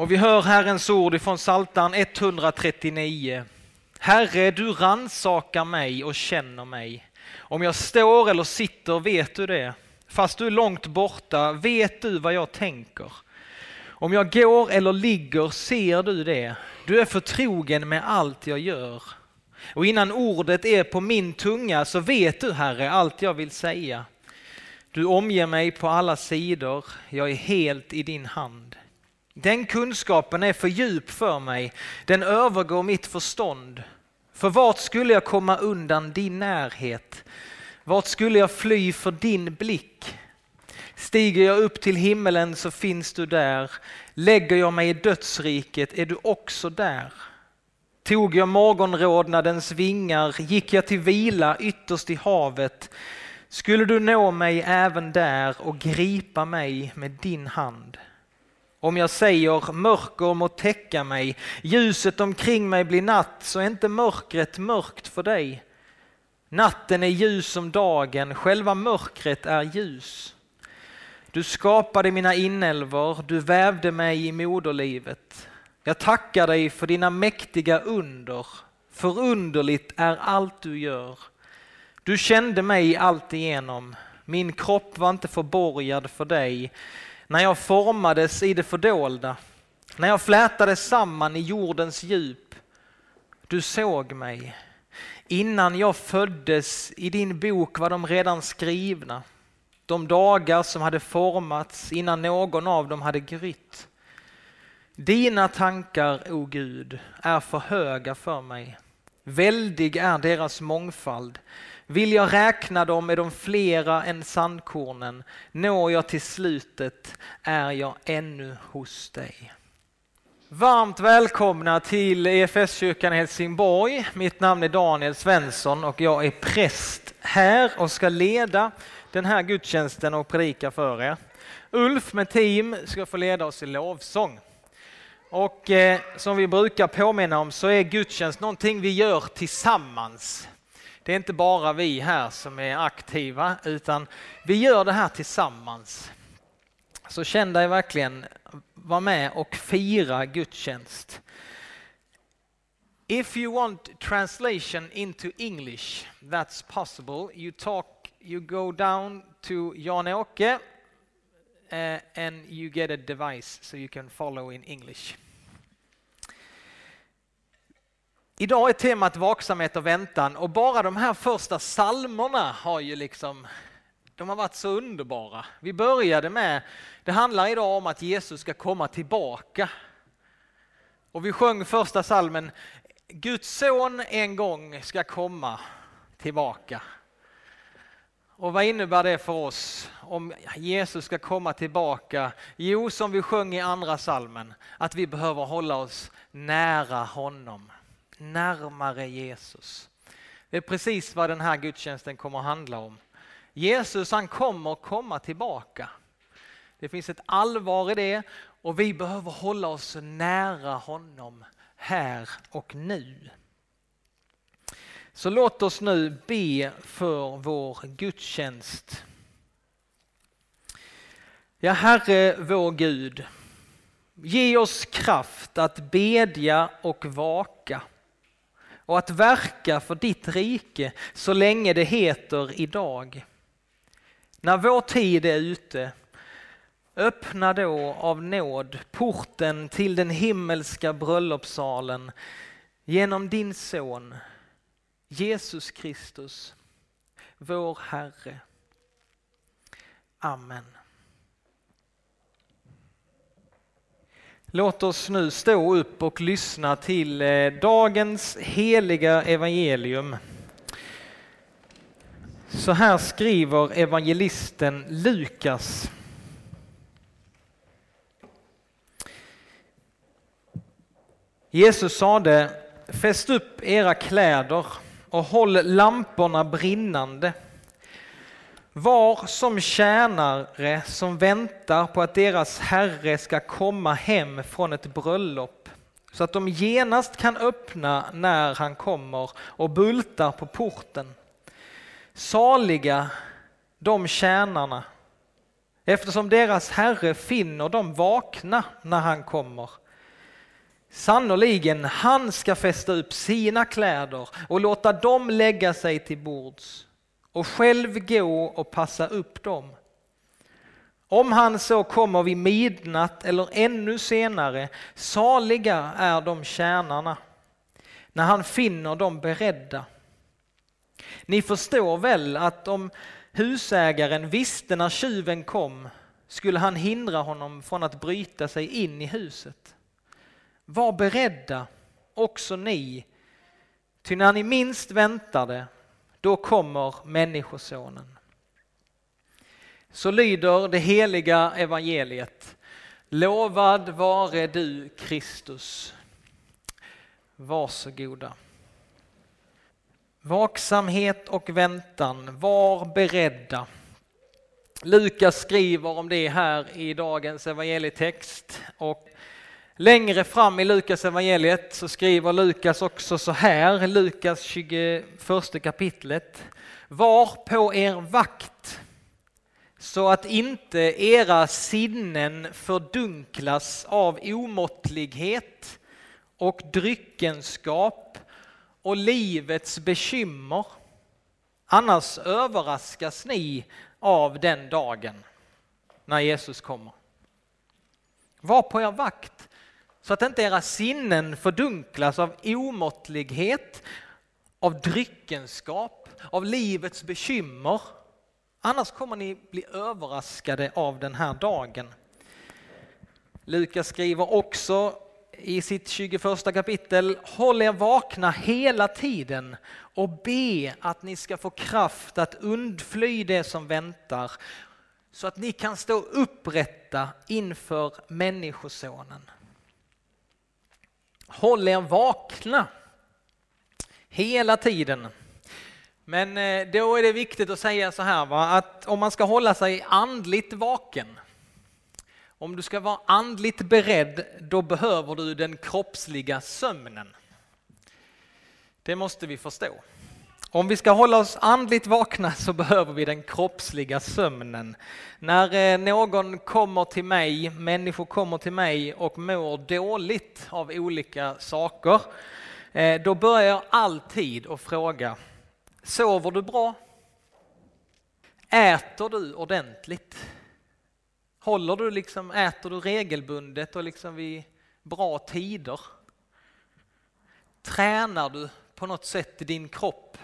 Och vi hör Herrens ord ifrån Psaltaren 139. Herre, du ransakar mig och känner mig. Om jag står eller sitter vet du det. Fast du är långt borta vet du vad jag tänker. Om jag går eller ligger ser du det. Du är förtrogen med allt jag gör. Och innan ordet är på min tunga så vet du, Herre, allt jag vill säga. Du omger mig på alla sidor, jag är helt i din hand. Den kunskapen är för djup för mig, den övergår mitt förstånd. För vart skulle jag komma undan din närhet? Vart skulle jag fly för din blick? Stiger jag upp till himmelen så finns du där. Lägger jag mig i dödsriket är du också där. Tog jag morgonrodnadens vingar, gick jag till vila ytterst i havet, skulle du nå mig även där och gripa mig med din hand. Om jag säger mörker må täcka mig, ljuset omkring mig blir natt, så är inte mörkret mörkt för dig. Natten är ljus som dagen, själva mörkret är ljus. Du skapade mina inälvor, du vävde mig i moderlivet. Jag tackar dig för dina mäktiga under, förunderligt är allt du gör. Du kände mig alltigenom, min kropp var inte förborgad för dig när jag formades i det fördolda, när jag flätades samman i jordens djup. Du såg mig. Innan jag föddes i din bok var de redan skrivna. De dagar som hade formats innan någon av dem hade grytt. Dina tankar, o Gud, är för höga för mig. Väldig är deras mångfald. Vill jag räkna dem är de flera än sandkornen. Når jag till slutet är jag ännu hos dig. Varmt välkomna till EFS-kyrkan i Helsingborg. Mitt namn är Daniel Svensson och jag är präst här och ska leda den här gudstjänsten och predika för er. Ulf med team ska få leda oss i lovsång. Och eh, som vi brukar påminna om så är gudstjänst någonting vi gör tillsammans. Det är inte bara vi här som är aktiva utan vi gör det här tillsammans. Så känn dig verkligen var med och fira gudstjänst. If you want translation into English, that's possible. You talk, you go down to Jan-Åke uh, and you get a device so you can follow in English. Idag är temat vaksamhet och väntan och bara de här första salmerna har ju liksom de har varit så underbara. Vi började med, det handlar idag om att Jesus ska komma tillbaka. Och vi sjöng första salmen, Guds son en gång ska komma tillbaka. Och vad innebär det för oss om Jesus ska komma tillbaka? Jo, som vi sjöng i andra salmen, att vi behöver hålla oss nära honom närmare Jesus. Det är precis vad den här gudstjänsten kommer att handla om. Jesus han kommer komma tillbaka. Det finns ett allvar i det och vi behöver hålla oss nära honom här och nu. Så låt oss nu be för vår gudstjänst. Ja, Herre vår Gud, ge oss kraft att bedja och vaka och att verka för ditt rike så länge det heter idag. När vår tid är ute, öppna då av nåd porten till den himmelska bröllopssalen genom din son Jesus Kristus, vår Herre. Amen. Låt oss nu stå upp och lyssna till eh, dagens heliga evangelium. Så här skriver evangelisten Lukas. Jesus sade, fäst upp era kläder och håll lamporna brinnande. Var som tjänare som väntar på att deras herre ska komma hem från ett bröllop så att de genast kan öppna när han kommer och bultar på porten. Saliga de tjänarna eftersom deras herre finner dem vakna när han kommer. Sannoliken, han ska fästa upp sina kläder och låta dem lägga sig till bords och själv gå och passa upp dem. Om han så kommer vid midnatt eller ännu senare, saliga är de tjänarna, när han finner dem beredda. Ni förstår väl att om husägaren visste när tjuven kom skulle han hindra honom från att bryta sig in i huset. Var beredda, också ni, ty när ni minst väntar det, då kommer Människosonen. Så lyder det heliga evangeliet. Lovad vare du Kristus. Varsågoda. Vaksamhet och väntan, var beredda. Lukas skriver om det här i dagens evangelietext och längre fram i Lukas evangeliet så skriver Lukas också så här, Lukas 21 kapitlet. Var på er vakt så att inte era sinnen fördunklas av omåttlighet och dryckenskap och livets bekymmer. Annars överraskas ni av den dagen när Jesus kommer. Var på er vakt så att inte era sinnen fördunklas av omåttlighet, av dryckenskap, av livets bekymmer. Annars kommer ni bli överraskade av den här dagen. Lukas skriver också i sitt 21 kapitel, håll er vakna hela tiden och be att ni ska få kraft att undfly det som väntar så att ni kan stå upprätta inför Människosonen. Håll er vakna hela tiden. Men eh, då är det viktigt att säga så här va, att om man ska hålla sig andligt vaken om du ska vara andligt beredd, då behöver du den kroppsliga sömnen. Det måste vi förstå. Om vi ska hålla oss andligt vakna så behöver vi den kroppsliga sömnen. När eh, någon kommer till mig, människor kommer till mig och mår dåligt av olika saker, eh, då börjar jag alltid att fråga, sover du bra? Äter du ordentligt? Håller du liksom, äter du regelbundet och liksom vid bra tider? Tränar du på något sätt din kropp?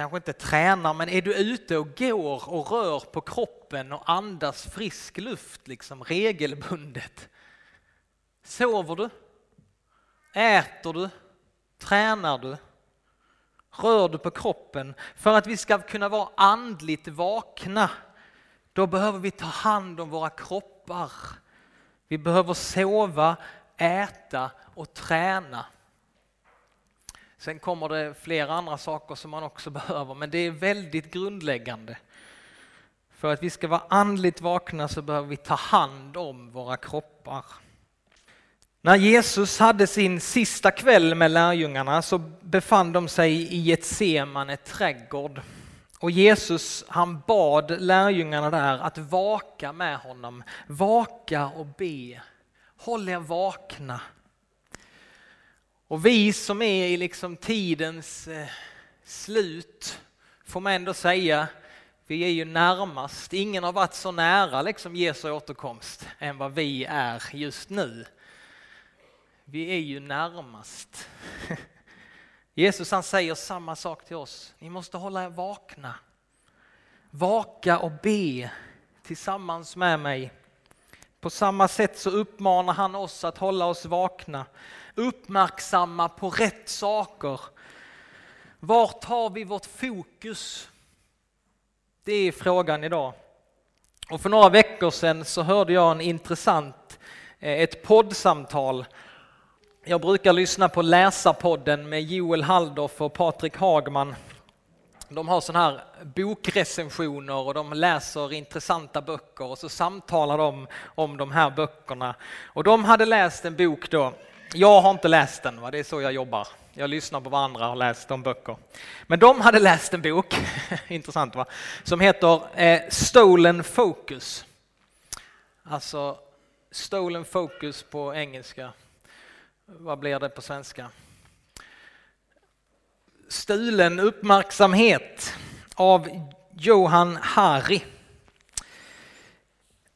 Kanske inte tränar, men är du ute och går och rör på kroppen och andas frisk luft liksom regelbundet? Sover du? Äter du? Tränar du? Rör du på kroppen? För att vi ska kunna vara andligt vakna då behöver vi ta hand om våra kroppar. Vi behöver sova, äta och träna. Sen kommer det flera andra saker som man också behöver, men det är väldigt grundläggande. För att vi ska vara andligt vakna så behöver vi ta hand om våra kroppar. När Jesus hade sin sista kväll med lärjungarna så befann de sig i ett Semane trädgård. Och Jesus han bad lärjungarna där att vaka med honom, vaka och be. Håll er vakna. Och vi som är i liksom tidens eh, slut får man ändå säga, vi är ju närmast. Ingen har varit så nära liksom Jesu återkomst än vad vi är just nu. Vi är ju närmast. Jesus han säger samma sak till oss. Ni måste hålla er vakna. Vaka och be tillsammans med mig. På samma sätt så uppmanar han oss att hålla oss vakna, uppmärksamma på rätt saker. Vart har vi vårt fokus? Det är frågan idag. Och för några veckor sedan så hörde jag en intressant, eh, ett poddsamtal jag brukar lyssna på Läsarpodden med Joel Halldorf och Patrik Hagman. De har sådana här bokrecensioner och de läser intressanta böcker och så samtalar de om de här böckerna. Och de hade läst en bok då. Jag har inte läst den, va? det är så jag jobbar. Jag lyssnar på vad andra har läst om böcker. Men de hade läst en bok, intressant va, som heter eh, Stolen Focus. Alltså Stolen focus på engelska. Vad blir det på svenska? Stulen uppmärksamhet av Johan Hari.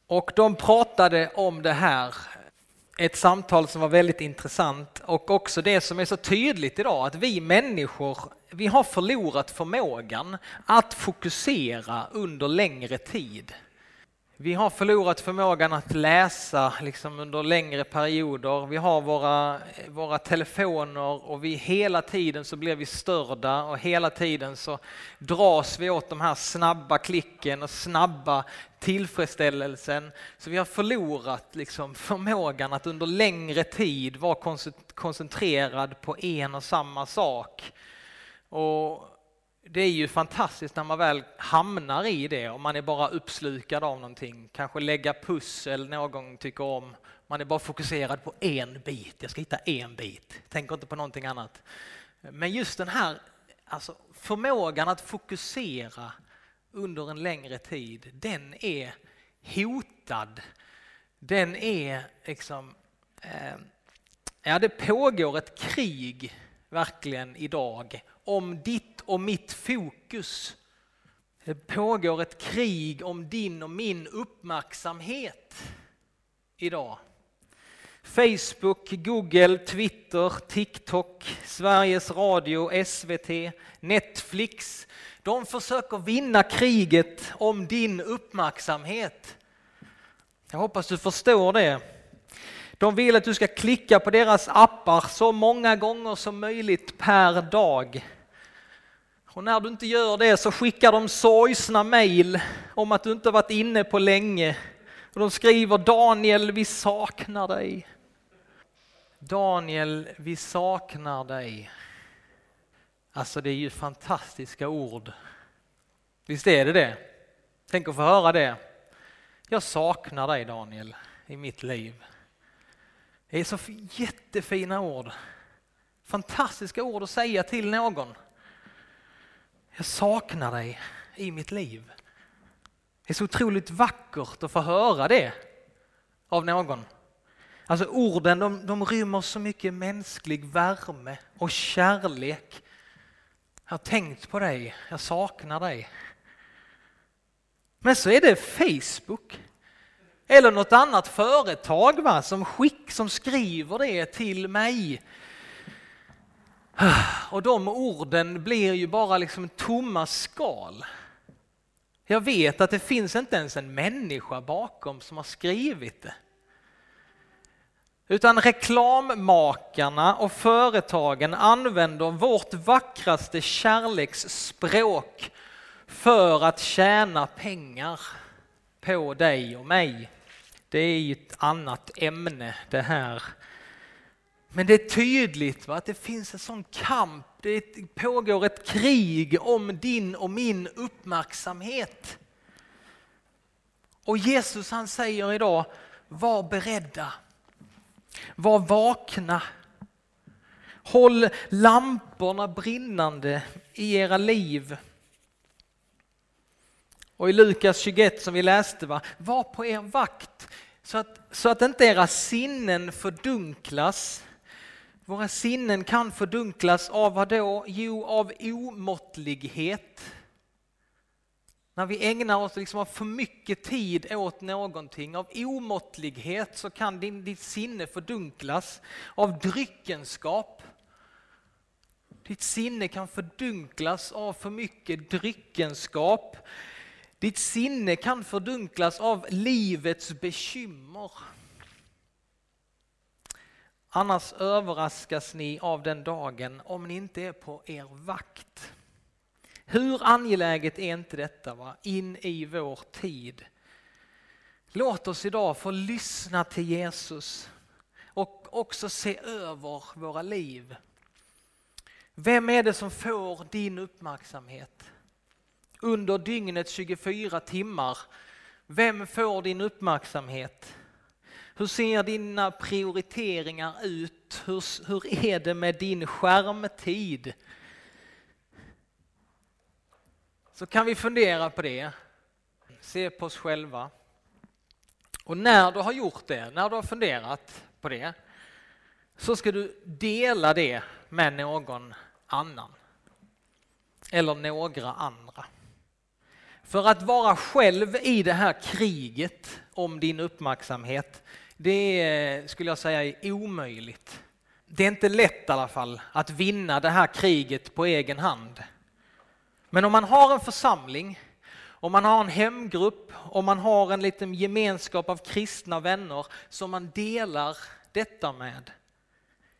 Och de pratade om det här, ett samtal som var väldigt intressant och också det som är så tydligt idag att vi människor, vi har förlorat förmågan att fokusera under längre tid. Vi har förlorat förmågan att läsa liksom under längre perioder. Vi har våra, våra telefoner och vi hela tiden så blir vi störda och hela tiden så dras vi åt de här snabba klicken och snabba tillfredsställelsen. Så vi har förlorat liksom förmågan att under längre tid vara koncentrerad på en och samma sak. Och det är ju fantastiskt när man väl hamnar i det och man är bara uppslukad av någonting. Kanske lägga pussel någon tycker om. Man är bara fokuserad på en bit. Jag ska hitta en bit. Tänker inte på någonting annat. Men just den här alltså förmågan att fokusera under en längre tid, den är hotad. Den är liksom... Eh, ja, det pågår ett krig verkligen idag om ditt och mitt fokus. Det pågår ett krig om din och min uppmärksamhet idag. Facebook, Google, Twitter, TikTok, Sveriges Radio, SVT, Netflix. De försöker vinna kriget om din uppmärksamhet. Jag hoppas du förstår det. De vill att du ska klicka på deras appar så många gånger som möjligt per dag. Och när du inte gör det så skickar de sorgsna mejl om att du inte varit inne på länge. Och de skriver Daniel, vi saknar dig. Daniel, vi saknar dig. Alltså det är ju fantastiska ord. Visst är det det? Tänk att få höra det. Jag saknar dig Daniel i mitt liv. Det är så jättefina ord. Fantastiska ord att säga till någon. Jag saknar dig i mitt liv. Det är så otroligt vackert att få höra det av någon. Alltså orden de, de rymmer så mycket mänsklig värme och kärlek. Jag har tänkt på dig, jag saknar dig. Men så är det Facebook eller något annat företag va, som, skick, som skriver det till mig och de orden blir ju bara liksom tomma skal. Jag vet att det finns inte ens en människa bakom som har skrivit det. Utan reklammakarna och företagen använder vårt vackraste kärleksspråk för att tjäna pengar på dig och mig. Det är ju ett annat ämne det här men det är tydligt va, att det finns en sån kamp, det pågår ett krig om din och min uppmärksamhet. Och Jesus han säger idag, var beredda, var vakna. Håll lamporna brinnande i era liv. Och i Lukas 21 som vi läste, va, var på er vakt så att, så att inte era sinnen fördunklas våra sinnen kan fördunklas av vad då? Jo, av omåttlighet. När vi ägnar oss liksom av för mycket tid åt någonting, av omåttlighet så kan din, ditt sinne fördunklas. Av dryckenskap. Ditt sinne kan fördunklas av för mycket dryckenskap. Ditt sinne kan fördunklas av livets bekymmer. Annars överraskas ni av den dagen om ni inte är på er vakt. Hur angeläget är inte detta va? in i vår tid? Låt oss idag få lyssna till Jesus och också se över våra liv. Vem är det som får din uppmärksamhet? Under dygnets 24 timmar, vem får din uppmärksamhet? Hur ser dina prioriteringar ut? Hur, hur är det med din skärmtid? Så kan vi fundera på det, se på oss själva Och när du har gjort det, när du har funderat på det, så ska du dela det med någon annan. Eller några andra. För att vara själv i det här kriget om din uppmärksamhet, det skulle jag säga är omöjligt. Det är inte lätt i alla fall att vinna det här kriget på egen hand. Men om man har en församling, om man har en hemgrupp, om man har en liten gemenskap av kristna vänner som man delar detta med,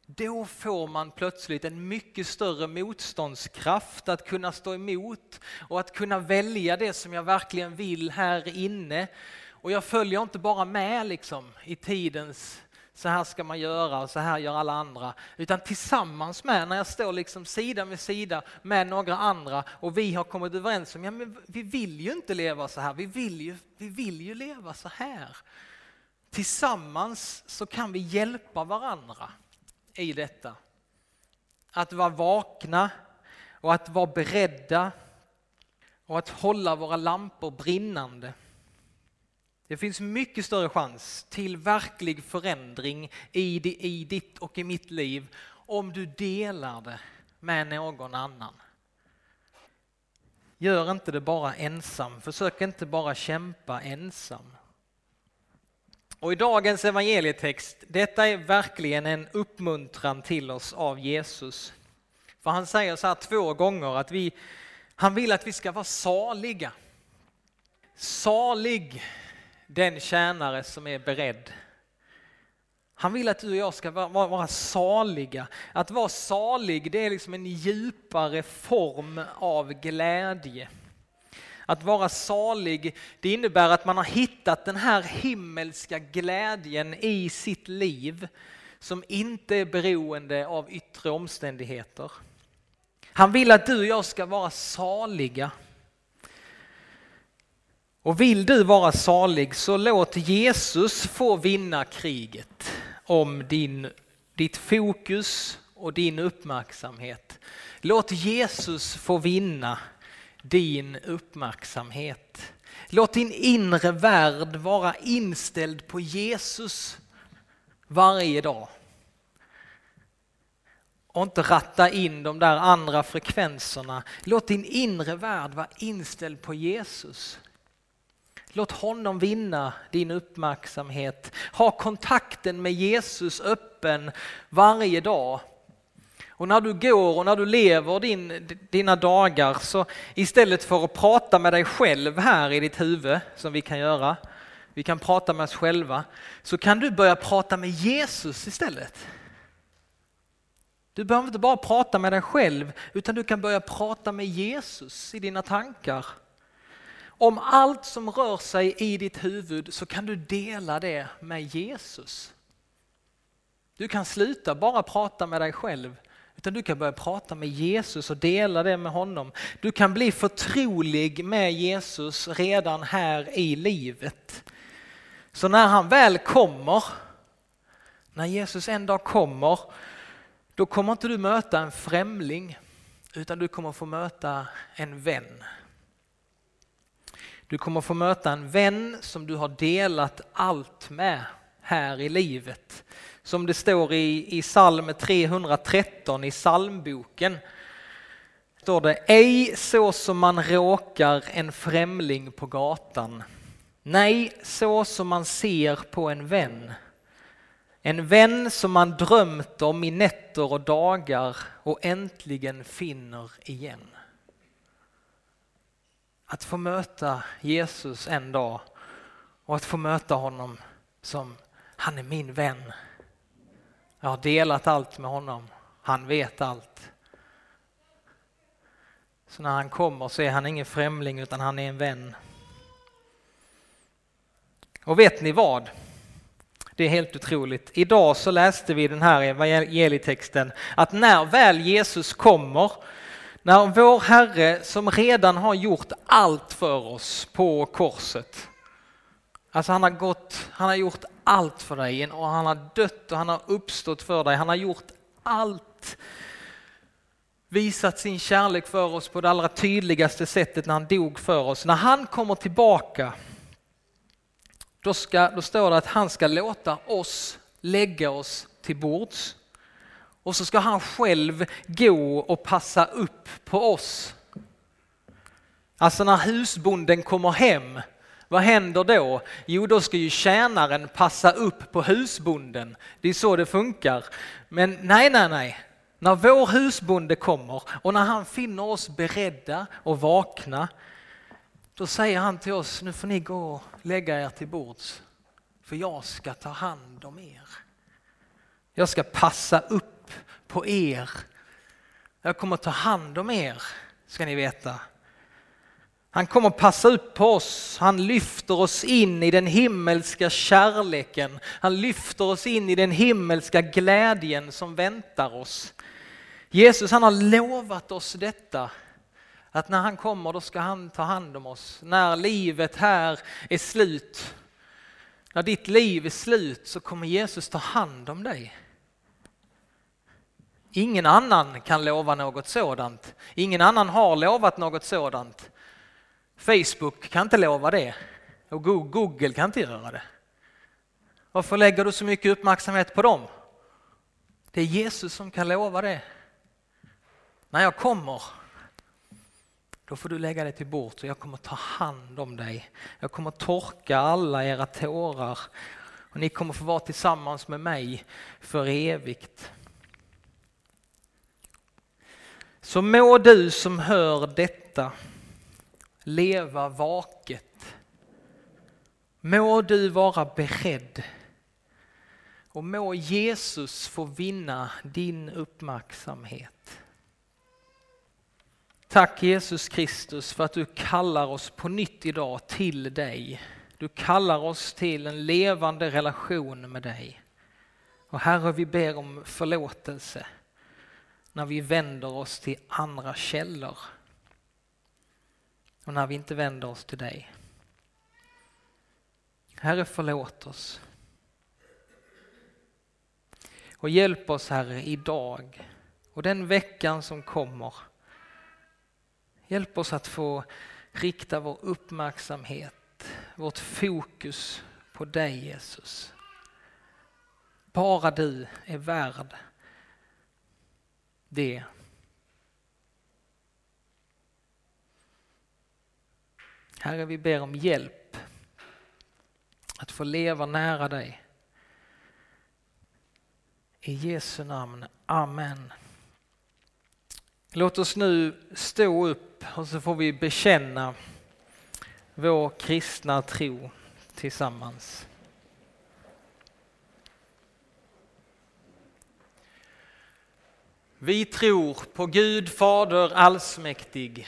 då får man plötsligt en mycket större motståndskraft att kunna stå emot och att kunna välja det som jag verkligen vill här inne. Och jag följer inte bara med liksom i tidens så här ska man göra och så här gör alla andra. Utan tillsammans med, när jag står liksom sida vid sida med några andra och vi har kommit överens om, ja men vi vill ju inte leva så här, vi vill ju, vi vill ju leva så här. Tillsammans så kan vi hjälpa varandra i detta. Att vara vakna och att vara beredda och att hålla våra lampor brinnande. Det finns mycket större chans till verklig förändring i ditt och i mitt liv om du delar det med någon annan. Gör inte det bara ensam, försök inte bara kämpa ensam. Och i dagens evangelietext, detta är verkligen en uppmuntran till oss av Jesus. För han säger så här två gånger att vi, han vill att vi ska vara saliga. Salig den tjänare som är beredd. Han vill att du och jag ska vara, vara saliga. Att vara salig det är liksom en djupare form av glädje. Att vara salig, det innebär att man har hittat den här himmelska glädjen i sitt liv som inte är beroende av yttre omständigheter. Han vill att du och jag ska vara saliga. Och vill du vara salig så låt Jesus få vinna kriget om din, ditt fokus och din uppmärksamhet. Låt Jesus få vinna din uppmärksamhet. Låt din inre värld vara inställd på Jesus varje dag. Och inte ratta in de där andra frekvenserna. Låt din inre värld vara inställd på Jesus. Låt honom vinna din uppmärksamhet. Ha kontakten med Jesus öppen varje dag och när du går och när du lever din, dina dagar så istället för att prata med dig själv här i ditt huvud som vi kan göra, vi kan prata med oss själva, så kan du börja prata med Jesus istället. Du behöver inte bara prata med dig själv utan du kan börja prata med Jesus i dina tankar. Om allt som rör sig i ditt huvud så kan du dela det med Jesus. Du kan sluta bara prata med dig själv utan du kan börja prata med Jesus och dela det med honom. Du kan bli förtrolig med Jesus redan här i livet. Så när han väl kommer, när Jesus en dag kommer, då kommer inte du möta en främling utan du kommer få möta en vän. Du kommer få möta en vän som du har delat allt med här i livet. Som det står i, i psalm 313 i psalmboken. Står det, ej så som man råkar en främling på gatan. Nej, så som man ser på en vän. En vän som man drömt om i nätter och dagar och äntligen finner igen. Att få möta Jesus en dag och att få möta honom som han är min vän. Jag har delat allt med honom. Han vet allt. Så när han kommer så är han ingen främling utan han är en vän. Och vet ni vad? Det är helt otroligt. Idag så läste vi den här evangelietexten att när väl Jesus kommer, när vår Herre som redan har gjort allt för oss på korset, Alltså han har gått, han har gjort allt för dig och han har dött och han har uppstått för dig. Han har gjort allt. Visat sin kärlek för oss på det allra tydligaste sättet när han dog för oss. När han kommer tillbaka, då, ska, då står det att han ska låta oss lägga oss till bords. Och så ska han själv gå och passa upp på oss. Alltså när husbonden kommer hem, vad händer då? Jo, då ska ju tjänaren passa upp på husbonden. Det är så det funkar. Men nej, nej, nej. När vår husbonde kommer och när han finner oss beredda och vakna, då säger han till oss, nu får ni gå och lägga er till bords, för jag ska ta hand om er. Jag ska passa upp på er. Jag kommer ta hand om er, ska ni veta. Han kommer passa upp på oss, han lyfter oss in i den himmelska kärleken. Han lyfter oss in i den himmelska glädjen som väntar oss. Jesus han har lovat oss detta, att när han kommer då ska han ta hand om oss. När livet här är slut, när ditt liv är slut så kommer Jesus ta hand om dig. Ingen annan kan lova något sådant. Ingen annan har lovat något sådant. Facebook kan inte lova det och Google kan inte göra det. Varför lägger du så mycket uppmärksamhet på dem? Det är Jesus som kan lova det. När jag kommer, då får du lägga dig till bords och jag kommer ta hand om dig. Jag kommer torka alla era tårar och ni kommer få vara tillsammans med mig för evigt. Så må du som hör detta leva vaket. Må du vara beredd och må Jesus få vinna din uppmärksamhet. Tack Jesus Kristus för att du kallar oss på nytt idag till dig. Du kallar oss till en levande relation med dig. Och Herre, vi ber om förlåtelse när vi vänder oss till andra källor och när vi inte vänder oss till dig. Herre, förlåt oss. Och hjälp oss Herre idag och den veckan som kommer. Hjälp oss att få rikta vår uppmärksamhet, vårt fokus på dig Jesus. Bara du är värd det. Herre, vi ber om hjälp att få leva nära dig. I Jesu namn, Amen. Låt oss nu stå upp och så får vi bekänna vår kristna tro tillsammans. Vi tror på Gud Fader allsmäktig,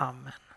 Amen.